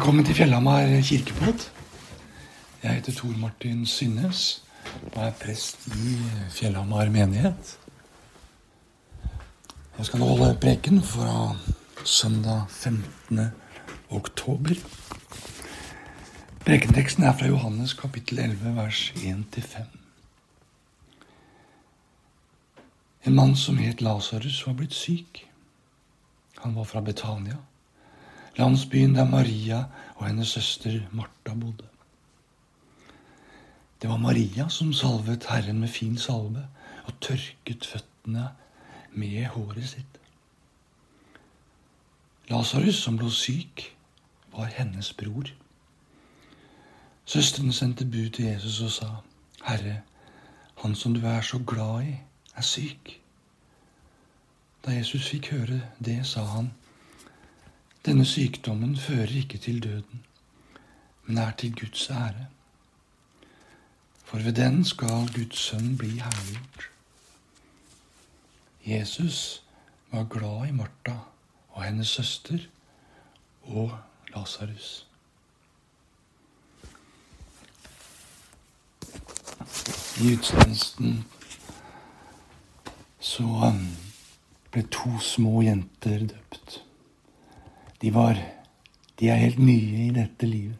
Velkommen til Fjellhamar kirkepod. Jeg heter Tor Martin Synnes og er prest i Fjellhamar menighet. Jeg skal nå holde preken fra søndag 15. oktober. Prekenteksten er fra Johannes kapittel 11, vers 1-5. En mann som het Lasarus, var blitt syk. Han var fra Betania, landsbyen der Maria og hennes søster Martha bodde. Det var Maria som salvet Herren med fin salve og tørket føttene med håret sitt. Lasarus, som lå syk, var hennes bror. Søstrene sendte bud til Jesus og sa, Herre, han som du er så glad i, er syk. Da Jesus fikk høre det, sa han, Denne sykdommen fører ikke til døden, men er til Guds ære. For ved den skal Guds sønn bli herliggjort. Jesus var glad i Martha og hennes søster og Lasarus. I gudstjenesten så um, ble to små jenter døpt. De var De er helt nye i dette livet.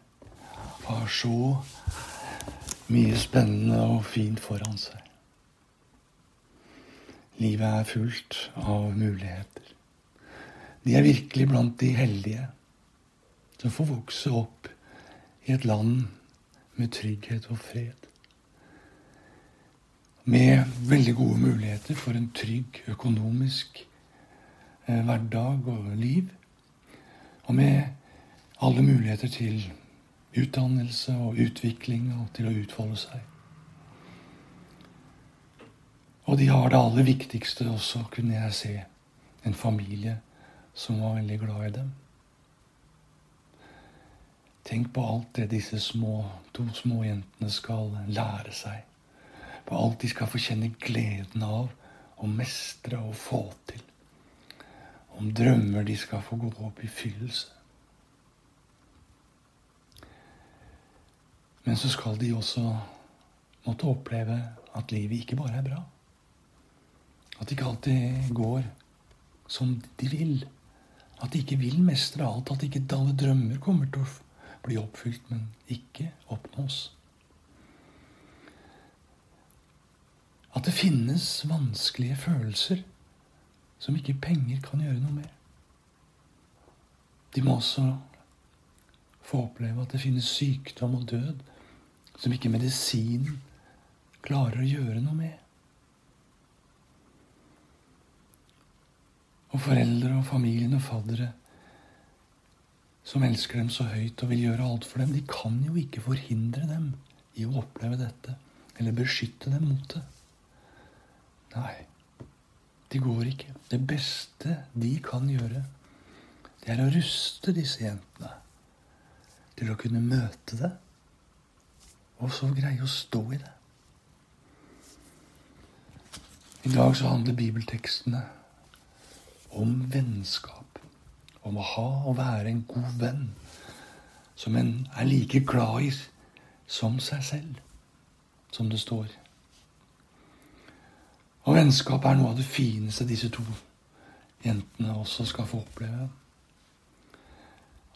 Har så mye spennende og fint foran seg. Livet er fullt av muligheter. De er virkelig blant de heldige som får vokse opp i et land med trygghet og fred. Med veldig gode muligheter for en trygg økonomisk eh, hverdag og liv. Og med alle muligheter til utdannelse og utvikling og til å utfolde seg. Og de har det aller viktigste også, kunne jeg se. En familie som var veldig glad i dem. Tenk på alt det disse små, to små jentene skal lære seg. På alt de skal få kjenne gleden av å mestre og få til. Om drømmer de skal få gå opp i fyllelse. Men så skal de også måtte oppleve at livet ikke bare er bra. At det ikke alltid går som de vil. At de ikke vil mestre alt. At ikke alle drømmer kommer til å bli oppfylt, men ikke oppnås. At det finnes vanskelige følelser som ikke penger kan gjøre noe med. De må også få oppleve at det finnes sykdom og død som ikke medisinen klarer å gjøre noe med. Og foreldre og familien og faddere som elsker dem så høyt og vil gjøre alt for dem, de kan jo ikke forhindre dem i å oppleve dette eller beskytte dem mot det. Nei, det går ikke. Det beste de kan gjøre, det er å ruste disse jentene til å kunne møte det, og så greie å stå i det. I dag så handler bibeltekstene om vennskap. Om å ha og være en god venn. Som en er like glad i som seg selv, som det står. Og vennskap er noe av det fineste disse to jentene også skal få oppleve.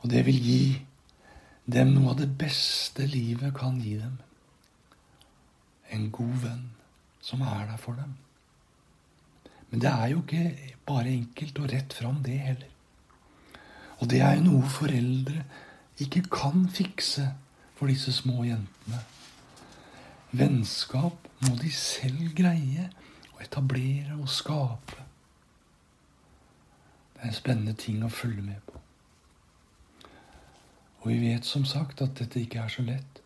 Og det vil gi dem noe av det beste livet kan gi dem. En god venn som er der for dem. Men det er jo ikke bare enkelt og rett fram, det heller. Og det er jo noe foreldre ikke kan fikse for disse små jentene. Vennskap må de selv greie å etablere og skape. Det er en spennende ting å følge med på. Og vi vet som sagt at dette ikke er så lett.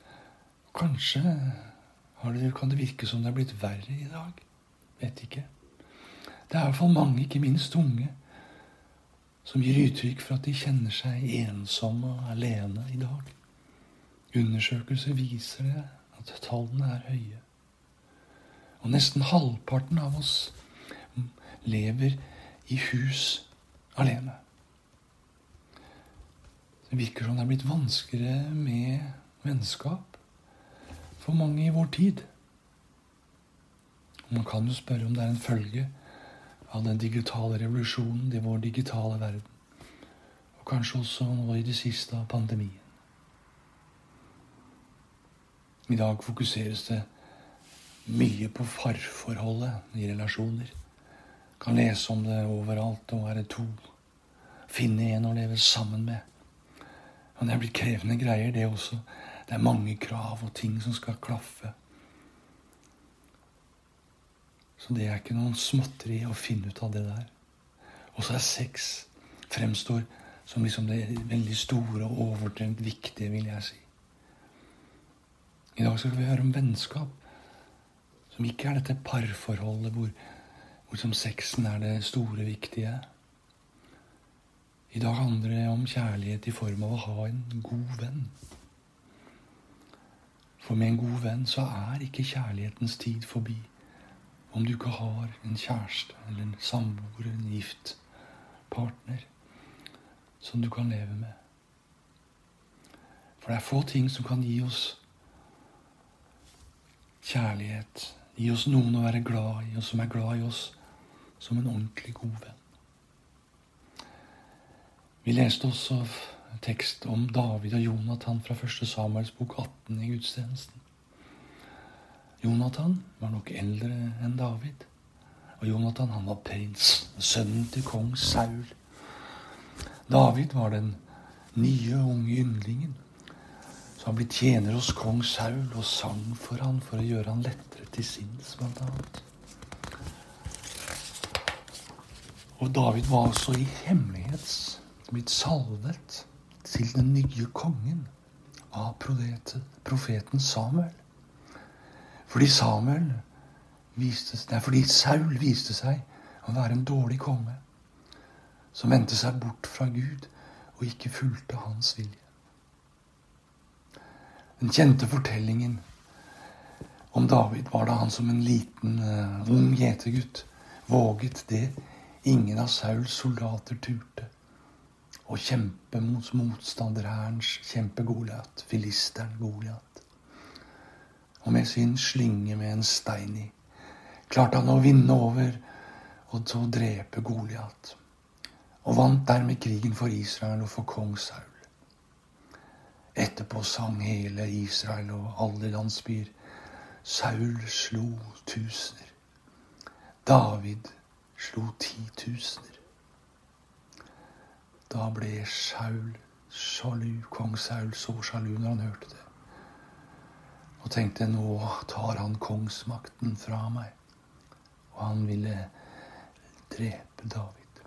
Kanskje det, kan det virke som det er blitt verre i dag. Vet ikke. Det er i hvert fall mange, ikke minst unge, som gir uttrykk for at de kjenner seg ensomme og alene i dag. Undersøkelser viser det at tallene er høye. Og nesten halvparten av oss lever i hus alene. Det virker som det er blitt vanskeligere med vennskap for mange i vår tid. Man kan jo spørre om det er en følge av den digitale revolusjonen i vår digitale verden. Og kanskje også nå i det siste av pandemien. I dag fokuseres det mye på farforholdet i relasjoner. Kan lese om det overalt, og være to. Finne en å leve sammen med. Men det er blitt krevende greier, det også. Det er mange krav og ting som skal klaffe. Så det er ikke noen småtteri å finne ut av det der. Og så er sex fremstår som liksom det veldig store og overdrevent viktige, vil jeg si. I dag skal vi høre om vennskap, som ikke er dette parforholdet hvor, hvor som sexen er det store, viktige. I dag handler det om kjærlighet i form av å ha en god venn. For med en god venn så er ikke kjærlighetens tid forbi. Om du ikke har en kjæreste eller en samboer, en gift partner som du kan leve med. For det er få ting som kan gi oss kjærlighet, gi oss noen å være glad i, og som er glad i oss som en ordentlig god venn. Vi leste også tekst om David og Jonathan fra 1. Samuels bok 18 i gudstjenesten. Jonathan var nok eldre enn David. Og Jonathan han var prins, sønnen til kong Saul. David var den nye, unge yndlingen. Så han ble tjener hos kong Saul og sang for han for å gjøre han lettere til sinns, blant annet. Og David var også i hemmelighets blitt salvet til den nye kongen av profeten Samuel. Fordi Samuel viste, nei, fordi Saul viste seg å være en dårlig konge som vendte seg bort fra Gud og ikke fulgte hans vilje. Den kjente fortellingen om David var da han som en liten, uh, ung gjetergutt våget det ingen av Sauls soldater turte og kjempe mot motstanderhærens kjempe Goliat, filisteren Goliat. Og med sin slynge med en stein i klarte han å vinne over og så drepe Goliat. Og vant dermed krigen for Israel og for kong Saul. Etterpå sang hele Israel og alle landsbyer. Saul slo tusener. David slo titusener. Da ble Saul sjalu, kong Saul så sjalu når han hørte det. Og tenkte nå tar han kongsmakten fra meg. Og han ville drepe David.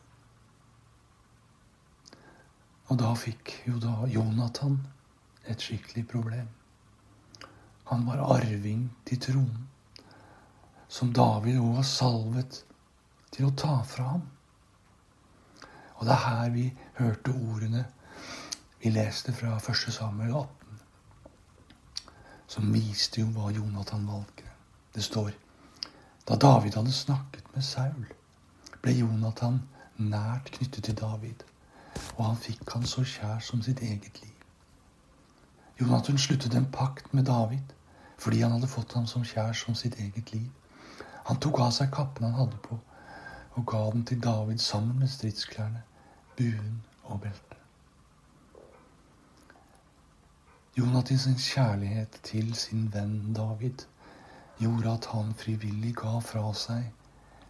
Og da fikk jo da Jonathan et skikkelig problem. Han var arving til tronen, som David òg var salvet til å ta fra ham. Og det er her vi hørte ordene vi leste fra 1. Samuel 18, som viste jo hva Jonathan valgte. Det står da David hadde snakket med Saul, ble Jonathan nært knyttet til David, og han fikk han så kjær som sitt eget liv. Jonathan sluttet en pakt med David fordi han hadde fått ham som kjær som sitt eget liv. Han tok av seg kappen han hadde på, og ga den til David sammen med stridsklærne buen og beltet. Jonathans kjærlighet til sin venn David gjorde at han frivillig ga fra seg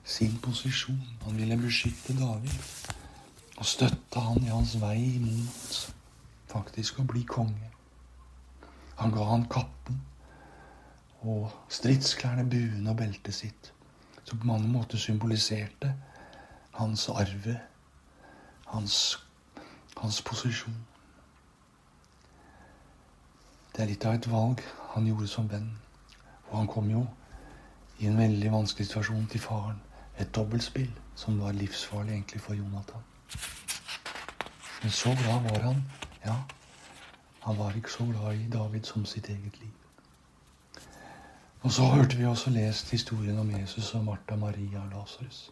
sin posisjon. Han ville beskytte David og støtte han i hans vei mot faktisk å bli konge. Han ga han kappen og stridsklærne, buen og beltet sitt, som på mange måter symboliserte hans arve hans, hans posisjon. Det er litt av et valg han gjorde som venn. Og han kom jo i en veldig vanskelig situasjon til faren. Et dobbeltspill som var livsfarlig egentlig for Jonathan. Men så glad var han. Ja, han var ikke så glad i David som sitt eget liv. Og så hørte vi også lest historien om Jesus og Martha, Maria og Lasarus.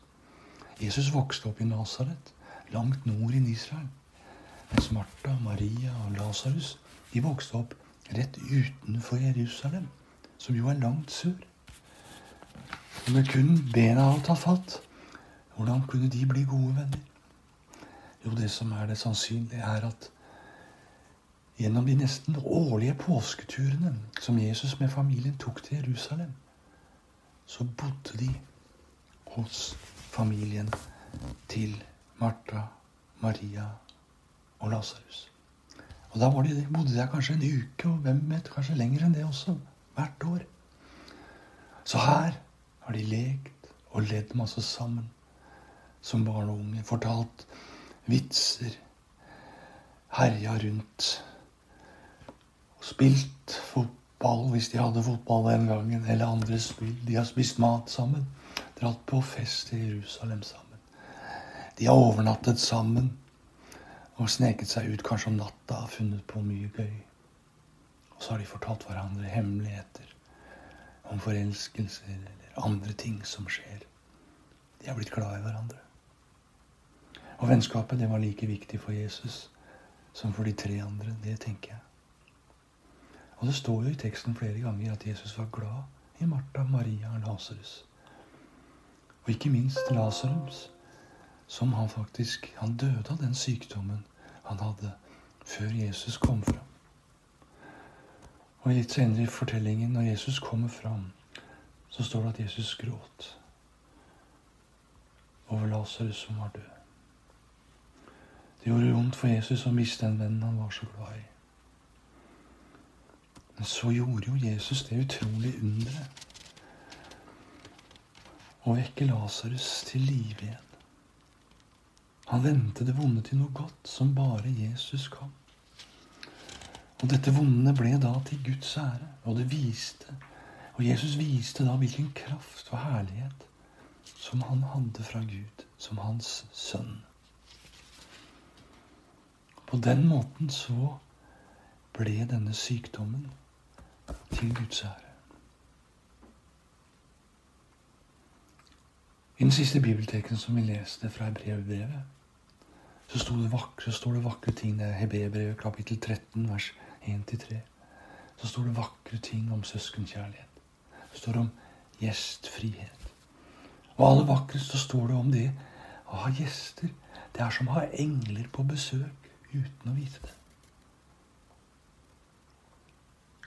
Jesus vokste opp i Nasaret langt nord i Israel. Mens Martha, Maria og Lasarus de vokste opp rett utenfor Jerusalem, som jo er langt sør. Og med kun bena alt har fatt, hvordan kunne de bli gode venner? Jo, det som er det sannsynlige, er at gjennom de nesten årlige påsketurene som Jesus med familien tok til Jerusalem, så bodde de hos familien til Martha, Maria og Lasarus. Og da de, bodde de kanskje en uke, og hvem vet, kanskje lenger enn det også. Hvert år. Så her har de lekt og ledd masse sammen som barn og unge. Fortalt vitser. Herja rundt. Og spilt fotball hvis de hadde fotball den gangen, eller andre spill. De har spist mat sammen. Dratt på fest i Jerusalem sammen. De har overnattet sammen og sneket seg ut kanskje om natta og funnet på mye gøy. Og så har de fortalt hverandre hemmeligheter om forelskelser eller andre ting som skjer. De har blitt glad i hverandre. Og vennskapet det var like viktig for Jesus som for de tre andre. Det tenker jeg. Og det står jo i teksten flere ganger at Jesus var glad i Martha, Maria og Lasarus. Og ikke minst Lasarus som han faktisk Han døde av den sykdommen han hadde før Jesus kom fram. Og Litt senere i fortellingen, når Jesus kommer fram, så står det at Jesus gråt over Lasarus som var død. Det gjorde vondt for Jesus å miste den vennen han var så glad i. Men så gjorde jo Jesus det utrolige underet å vekke Lasarus til live igjen. Han vendte det vonde til noe godt som bare Jesus kom. Og dette vonde ble da til Guds ære, og det viste Og Jesus viste da hvilken kraft og herlighet som han hadde fra Gud, som hans sønn. På den måten så ble denne sykdommen til Guds ære. I den siste bibelteken som vi leste fra brevbrevet, så, det vakre, står det vakre ting. Det er kapittel 13, vers 1-3. Så står det vakre ting om søskenkjærlighet. Det står om gjestfrihet. Og aller vakrest så står det om det å ha gjester. Det er som å ha engler på besøk uten å vite det.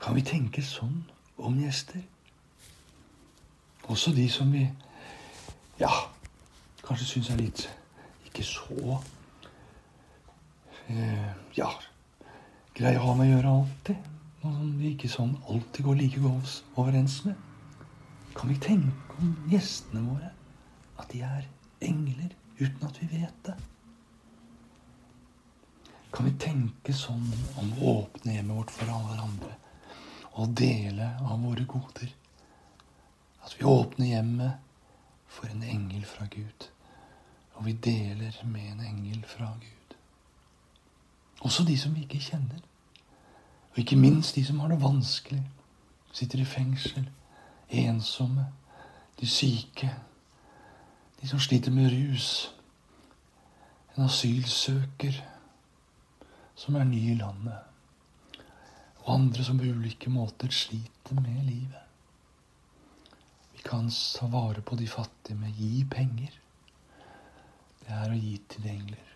Kan vi tenke sånn om gjester? Også de som vi ja, kanskje syns er litt ikke så eh, ja, grei å ha med å gjøre alltid. Noe som vi ikke sånn alltid går like godt overens med. Kan vi tenke om gjestene våre at de er engler uten at vi vet det? Kan vi tenke sånn om å åpne hjemmet vårt for alle hverandre og dele av våre goder? At vi åpner hjemmet for en engel fra Gud, og vi deler med en engel fra Gud. Også de som vi ikke kjenner. Og ikke minst de som har det vanskelig. Sitter i fengsel, ensomme, de syke, de som sliter med rus. En asylsøker som er ny i landet. Og andre som på ulike måter sliter med livet. Vi kan ta vare på de fattige med gi penger. Det er å gi til engler.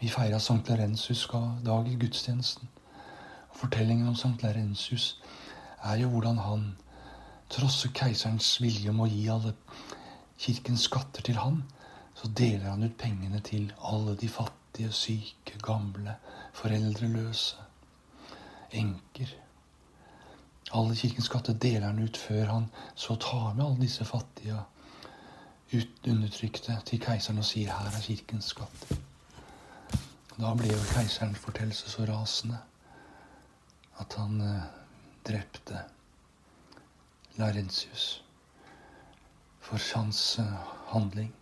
Vi feira Sankt Larensus dag i gudstjenesten. Og Fortellingen om Sankt Larensus er jo hvordan han trosser keiserens vilje om å gi alle kirkens skatter til han. Så deler han ut pengene til alle de fattige, syke, gamle, foreldreløse, enker. Alle kirkens skatter deler han ut før han så tar med alle disse fattige, undertrykte til keiseren og sier 'her er kirkens skatter'. Da ble jo keiserens fortellelse så rasende at han eh, drepte Larentius for hans eh, handling.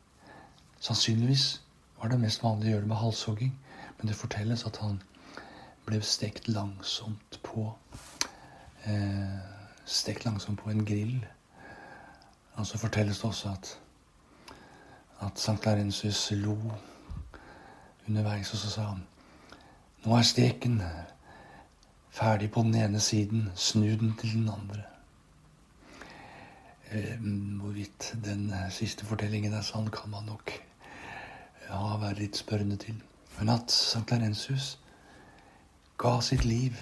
Sannsynligvis var det mest vanlig å gjøre det med halshogging, men det fortelles at han ble stekt langsomt på eh, Stekt langsomt på en grill. Og så fortelles det også at, at Sankt Larensius lo underveis, og så sa han Nå er steken ferdig på den ene siden. Snu den til den andre. Eh, hvorvidt den siste fortellingen er sann, kan man nok ja, være litt spørrende til. Men at Sankt Larensius ga sitt liv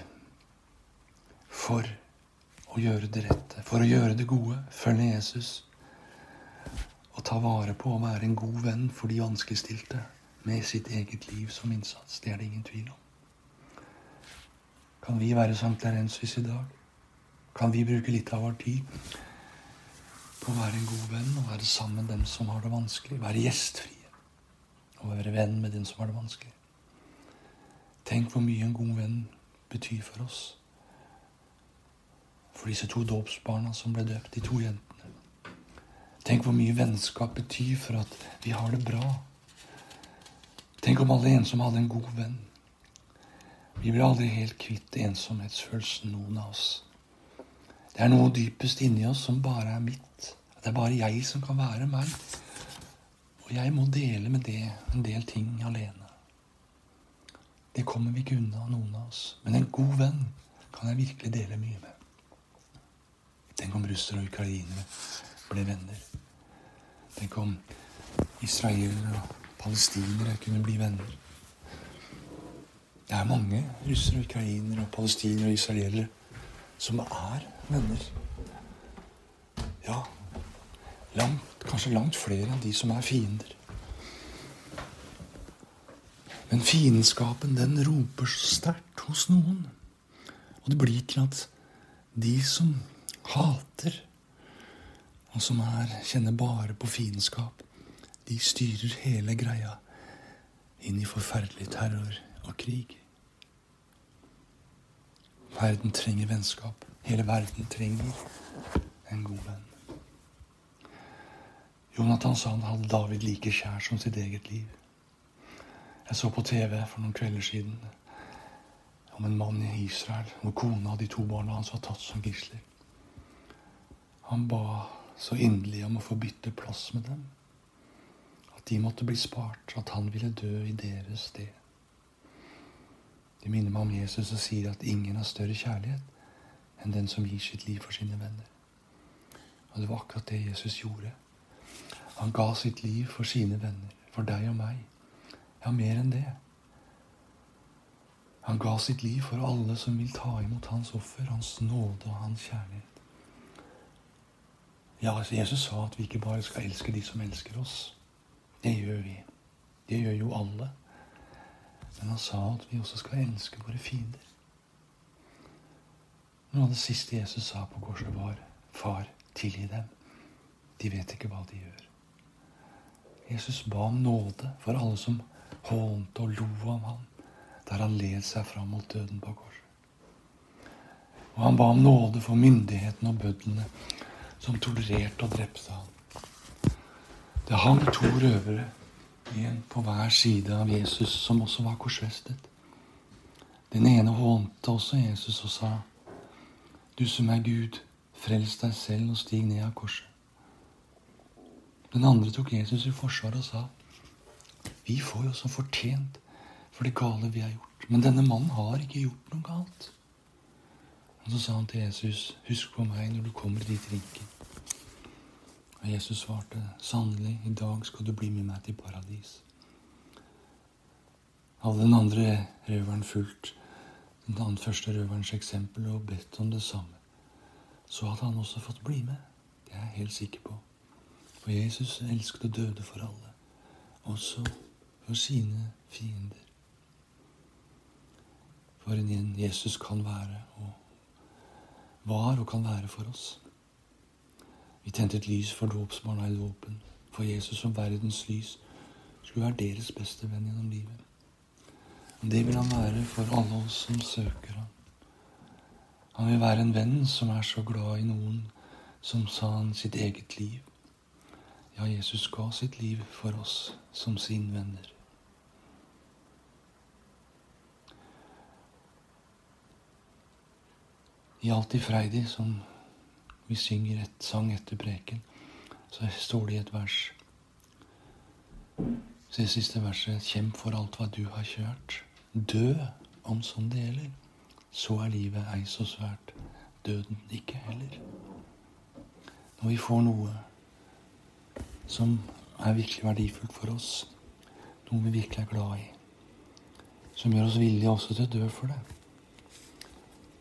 for å gjøre det rette, for å gjøre det gode, følge Jesus og ta vare på å være en god venn for de vanskeligstilte med sitt eget liv som innsats. Det er det ingen tvil om. Kan vi være Sankt Larensius i dag? Kan vi bruke litt av vår tid på å være en god venn og være sammen med dem som har det vanskelig? Være gjestfrie og være venn med den som har det vanskelig? Tenk hvor mye en god venn betyr for oss for disse to dåpsbarna som ble døpt, de to jentene. Tenk hvor mye vennskap betyr for at vi har det bra. Tenk om alle ensomme hadde en god venn. Vi blir aldri helt kvitt ensomhetsfølelsen, noen av oss. Det er noe dypest inni oss som bare er mitt. Det er bare jeg som kan være meg. Og jeg må dele med det en del ting alene. Det kommer vi ikke unna, noen av oss. Men en god venn kan jeg virkelig dele mye med. Tenk om russere og ukrainere ble venner. Tenk om israelere og palestinere kunne bli venner. Det er mange russere, ukrainere, og palestinere og israelere som er venner. Ja, langt, kanskje langt flere enn de som er fiender. Men fiendskapen, den roper så sterkt hos noen. Og det blir til at de som hater, og som er, kjenner bare på fiendskap, de styrer hele greia inn i forferdelig terror og krig. Verden trenger vennskap. Hele verden trenger en god venn. Jonathan sa han hadde David like kjær som sitt eget liv. Jeg så på TV for noen kvelder siden om en mann i Israel hvor kona og de to barna hans var tatt som gisler. Han ba så inderlig om å få bytte plass med dem. At de måtte bli spart, at han ville dø i deres sted. Det minner meg om Jesus og sier at ingen har større kjærlighet enn den som gir sitt liv for sine venner. Og det var akkurat det Jesus gjorde. Han ga sitt liv for sine venner, for deg og meg. Ja, mer enn det. Han ga sitt liv for alle som vil ta imot hans offer, hans nåde og hans kjærlighet. Ja, altså Jesus sa at vi ikke bare skal elske de som elsker oss. Det gjør vi. Det gjør jo alle. Men han sa at vi også skal elske våre fiender. Noe av det siste Jesus sa på korset, var 'Far, tilgi dem. De vet ikke hva de gjør'. Jesus ba om nåde for alle som hånte og lo av ham der han led seg fram mot døden på korset. Og han ba om nåde for myndighetene og bødlene som tolererte og drepte ham. Det hang to røvere, en på hver side av Jesus, som også var korsfestet. Den ene hånte også Jesus og sa, Du som er Gud, frels deg selv og stig ned av korset. Den andre tok Jesus i forsvar og sa, Vi får jo som fortjent for det gale vi har gjort. Men denne mannen har ikke gjort noe galt. Og så sa han til Jesus, husk på meg når du kommer i ditt rike. Og Jesus svarte, sannelig, i dag skal du bli med meg til paradis. Hadde den andre røveren fulgt den første røverens eksempel og bedt om det samme, så hadde han også fått bli med. Det er jeg helt sikker på. For Jesus elsket å døde for alle, også for sine fiender. For en Jesus kan være og var og kan være for oss. Vi tente et lys for dåpsbarna i dåpen, for Jesus som verdens lys skulle være deres beste venn gjennom livet. Og det vil han være for alle oss som søker ham. Han vil være en venn som er så glad i noen som sa han sitt eget liv. Ja, Jesus ga sitt liv for oss som sin venner. I Freidi, som vi synger et sang etter preken, så står det i et vers Se siste verset. Kjemp for alt hva du har kjørt. Dø om sånn det gjelder, så er livet ei så svært. Døden ikke heller. Når vi får noe som er virkelig verdifullt for oss, noe vi virkelig er glad i, som gjør oss villige også til å dø for det,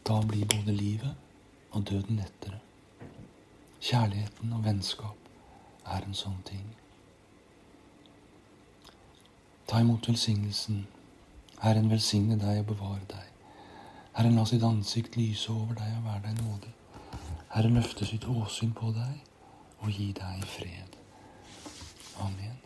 da blir både livet og døden lettere. Kjærligheten og vennskap er en sånn ting. Ta imot velsignelsen. Herren velsigne deg og bevare deg. Herren la sitt ansikt lyse over deg og være deg nådig. Herren løfte sitt åsyn på deg og gi deg fred. Amen.